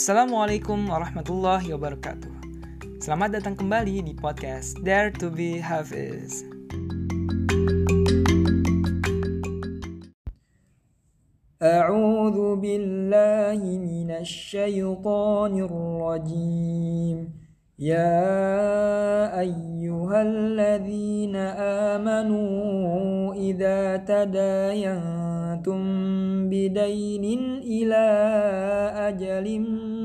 Assalamualaikum warahmatullahi wabarakatuh. Selamat datang kembali di podcast Dare to be Hafiz. أعوذ بالله من الشيطان الرجيم يا أيها الذين آمنوا إذا تداينتم بدين إلى أجل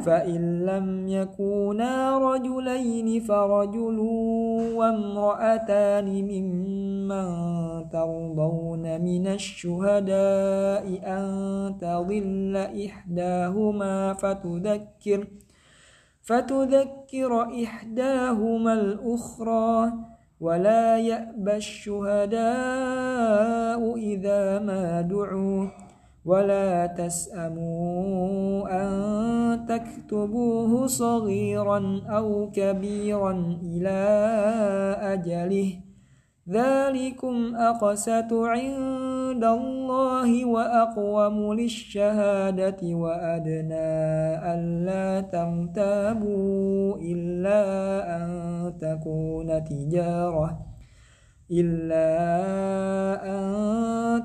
فإن لم يكونا رجلين فرجل وامرأتان ممن ترضون من الشهداء أن تضل إحداهما فتذكر فتذكر إحداهما الأخرى ولا يأبى الشهداء إذا ما دعوا ولا تسأموا أن تكتبوه صغيرا أو كبيرا إلى أجله ذلكم أقسط عند الله وأقوم للشهادة وأدنى ألا ترتابوا إلا أن تكون تجارة إلا أن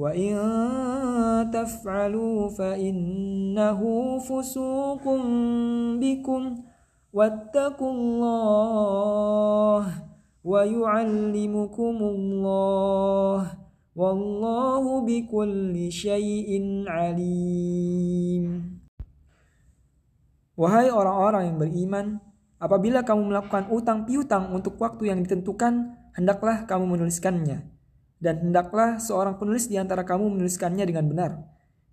وإن تفعلوا فإنه فسوق بكم واتقوا الله ويعلمكم الله والله بكل شيء عليم Wahai orang-orang yang beriman, apabila kamu melakukan utang piutang untuk waktu yang ditentukan, hendaklah kamu menuliskannya dan hendaklah seorang penulis di antara kamu menuliskannya dengan benar.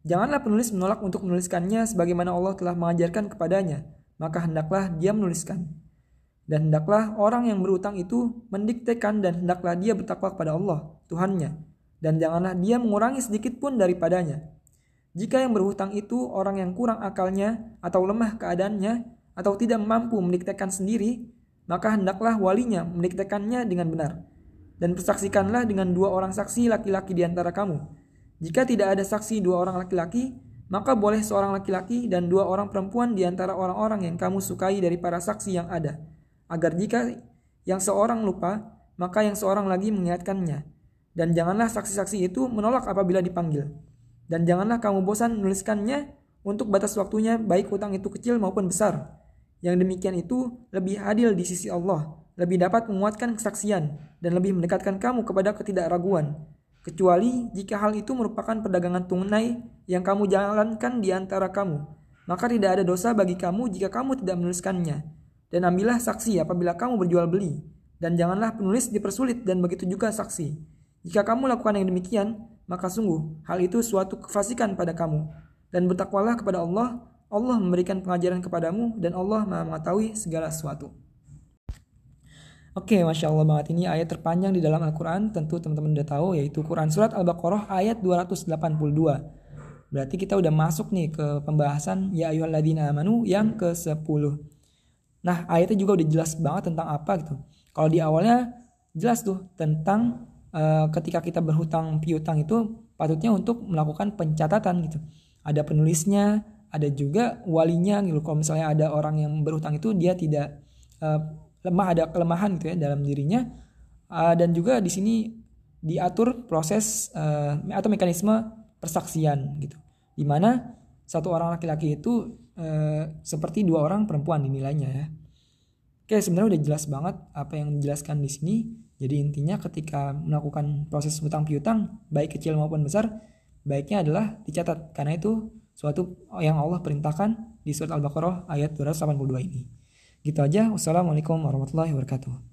Janganlah penulis menolak untuk menuliskannya sebagaimana Allah telah mengajarkan kepadanya, maka hendaklah dia menuliskan. Dan hendaklah orang yang berutang itu mendiktekan dan hendaklah dia bertakwa kepada Allah, Tuhannya. Dan janganlah dia mengurangi sedikit pun daripadanya. Jika yang berhutang itu orang yang kurang akalnya atau lemah keadaannya atau tidak mampu mendiktekan sendiri, maka hendaklah walinya mendiktekannya dengan benar dan persaksikanlah dengan dua orang saksi laki-laki di antara kamu. Jika tidak ada saksi dua orang laki-laki, maka boleh seorang laki-laki dan dua orang perempuan di antara orang-orang yang kamu sukai dari para saksi yang ada. Agar jika yang seorang lupa, maka yang seorang lagi mengingatkannya. Dan janganlah saksi-saksi itu menolak apabila dipanggil. Dan janganlah kamu bosan menuliskannya untuk batas waktunya baik utang itu kecil maupun besar. Yang demikian itu lebih adil di sisi Allah lebih dapat menguatkan kesaksian dan lebih mendekatkan kamu kepada ketidakraguan, kecuali jika hal itu merupakan perdagangan tunai yang kamu jalankan di antara kamu. Maka tidak ada dosa bagi kamu jika kamu tidak menuliskannya. Dan ambillah saksi apabila kamu berjual beli. Dan janganlah penulis dipersulit dan begitu juga saksi. Jika kamu lakukan yang demikian, maka sungguh hal itu suatu kefasikan pada kamu. Dan bertakwalah kepada Allah, Allah memberikan pengajaran kepadamu dan Allah maha mengetahui segala sesuatu. Oke, Masya Allah banget. Ini ayat terpanjang di dalam Al-Quran. Tentu teman-teman udah tahu, yaitu Quran Surat Al-Baqarah ayat 282. Berarti kita udah masuk nih ke pembahasan Ya Ayyuhalladzina Amanu yang ke-10. Nah, ayatnya juga udah jelas banget tentang apa gitu. Kalau di awalnya jelas tuh tentang uh, ketika kita berhutang piutang itu patutnya untuk melakukan pencatatan gitu. Ada penulisnya, ada juga walinya gitu. Kalau misalnya ada orang yang berhutang itu dia tidak uh, lemah ada kelemahan gitu ya dalam dirinya. Uh, dan juga di sini diatur proses uh, atau mekanisme persaksian gitu. Di mana satu orang laki-laki itu uh, seperti dua orang perempuan dinilainya ya. Oke sebenarnya udah jelas banget apa yang dijelaskan di sini. Jadi intinya ketika melakukan proses hutang piutang baik kecil maupun besar baiknya adalah dicatat. Karena itu suatu yang Allah perintahkan di surat Al-Baqarah ayat 282 ini. Gitu aja. Wassalamualaikum warahmatullahi wabarakatuh.